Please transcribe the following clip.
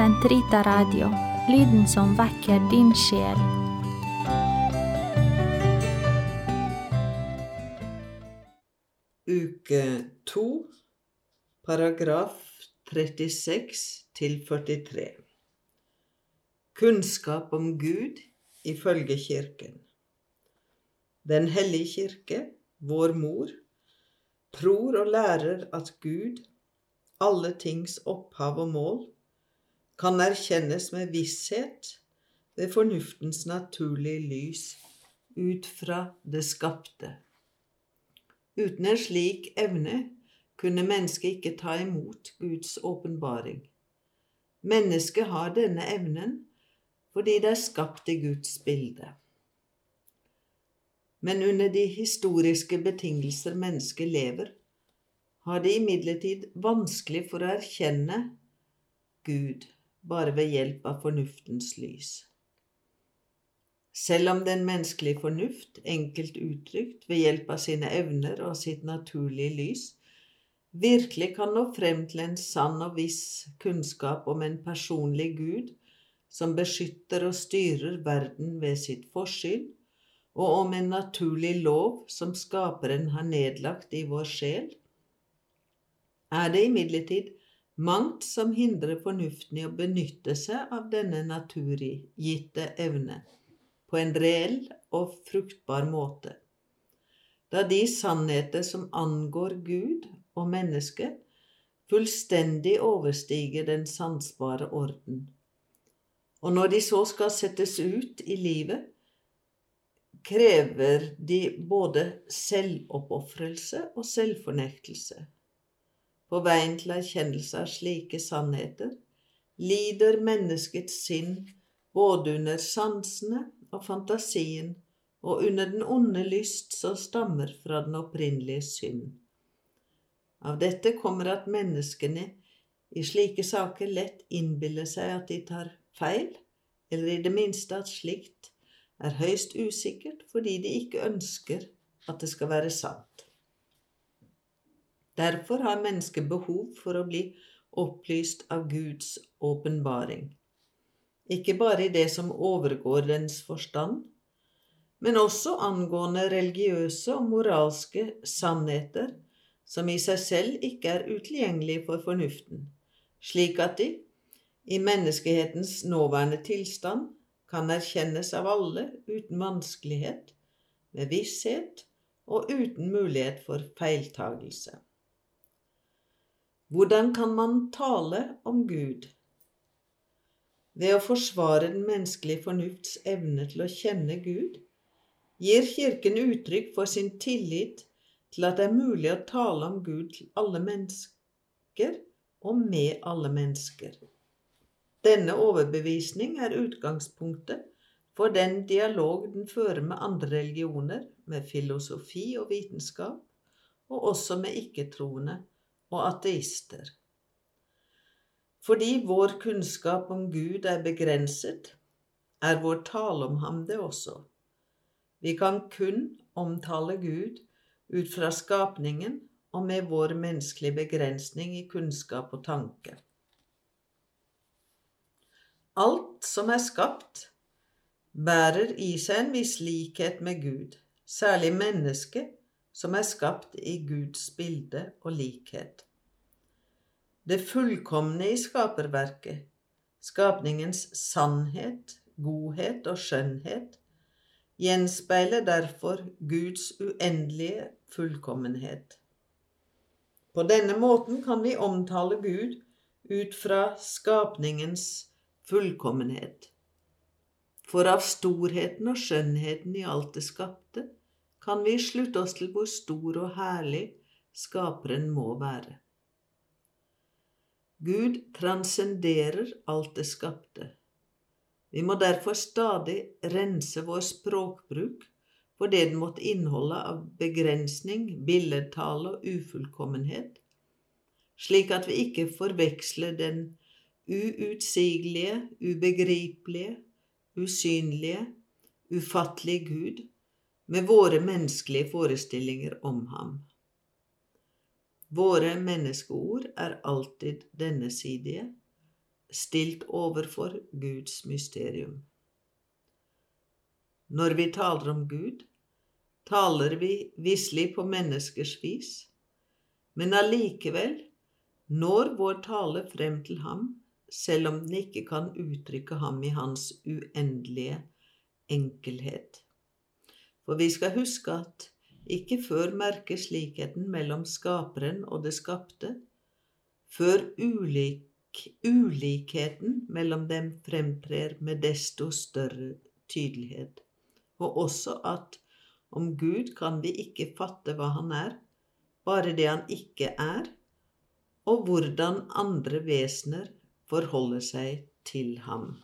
Sentrita Radio, lyden som vekker din sjel. Uke 2, paragraf 36 til 43. Kunnskap om Gud ifølge Kirken. Den hellige kirke, vår mor, tror og lærer at Gud, alle tings opphav og mål, kan erkjennes med visshet ved fornuftens naturlige lys ut fra det skapte. Uten en slik evne kunne mennesket ikke ta imot Guds åpenbaring. Mennesket har denne evnen fordi det er skapt i Guds bilde. Men under de historiske betingelser mennesket lever, har det imidlertid vanskelig for å erkjenne Gud bare ved hjelp av fornuftens lys. Selv om den menneskelige fornuft, enkelt uttrykt ved hjelp av sine evner og sitt naturlige lys, virkelig kan nå frem til en sann og viss kunnskap om en personlig Gud som beskytter og styrer verden ved sitt forsyn, og om en naturlig lov som skaperen har nedlagt i vår sjel, er det imidlertid mangt som hindrer fornuften i å benytte seg av denne naturgitte evne på en reell og fruktbar måte, da de sannheter som angår Gud og mennesket, fullstendig overstiger den sansbare orden. Og når de så skal settes ut i livet, krever de både selvoppofrelse og selvfornektelse. På veien til erkjennelse av slike sannheter lider menneskets sinn både under sansene og fantasien og under den onde lyst som stammer fra den opprinnelige synd. Av dette kommer at menneskene i slike saker lett innbiller seg at de tar feil, eller i det minste at slikt er høyst usikkert fordi de ikke ønsker at det skal være sant. Derfor har mennesket behov for å bli opplyst av Guds åpenbaring ikke bare i det som overgår dens forstand, men også angående religiøse og moralske sannheter som i seg selv ikke er utilgjengelige for fornuften, slik at de, i menneskehetens nåværende tilstand, kan erkjennes av alle uten vanskelighet, med visshet og uten mulighet for feiltagelse. Hvordan kan man tale om Gud? ved å forsvare den menneskelige fornufts evne til å kjenne Gud, gir Kirken uttrykk for sin tillit til at det er mulig å tale om Gud til alle mennesker og med alle mennesker. Denne overbevisning er utgangspunktet for den dialog den fører med andre religioner, med filosofi og vitenskap, og også med ikke-troende og ateister. Fordi vår kunnskap om Gud er begrenset, er vår tale om ham det også. Vi kan kun omtale Gud ut fra skapningen og med vår menneskelige begrensning i kunnskap og tanke. Alt som er skapt, bærer i seg en viss likhet med Gud, særlig mennesket som er skapt i Guds bilde og likhet. Det fullkomne i skaperverket, skapningens sannhet, godhet og skjønnhet, gjenspeiler derfor Guds uendelige fullkommenhet. På denne måten kan vi omtale Gud ut fra skapningens fullkommenhet. For av storheten og skjønnheten i alt det skapte kan vi slutte oss til hvor stor og herlig Skaperen må være. Gud transcenderer alt det skapte. Vi må derfor stadig rense vår språkbruk for det den måtte inneholde av begrensning, billedtale og ufullkommenhet, slik at vi ikke forveksler den uutsigelige, ubegripelige, usynlige, ufattelige Gud med våre menneskelige forestillinger om ham. Våre menneskeord er alltid dennesidige, stilt overfor Guds mysterium. Når vi taler om Gud, taler vi visselig på menneskers vis, men allikevel når vår tale frem til ham, selv om den ikke kan uttrykke ham i hans uendelige enkelhet. For vi skal huske at ikke før merkes likheten mellom skaperen og det skapte, før ulik, ulikheten mellom dem fremtrer med desto større tydelighet og også at om Gud kan vi ikke fatte hva han er, bare det han ikke er, og hvordan andre vesener forholder seg til ham.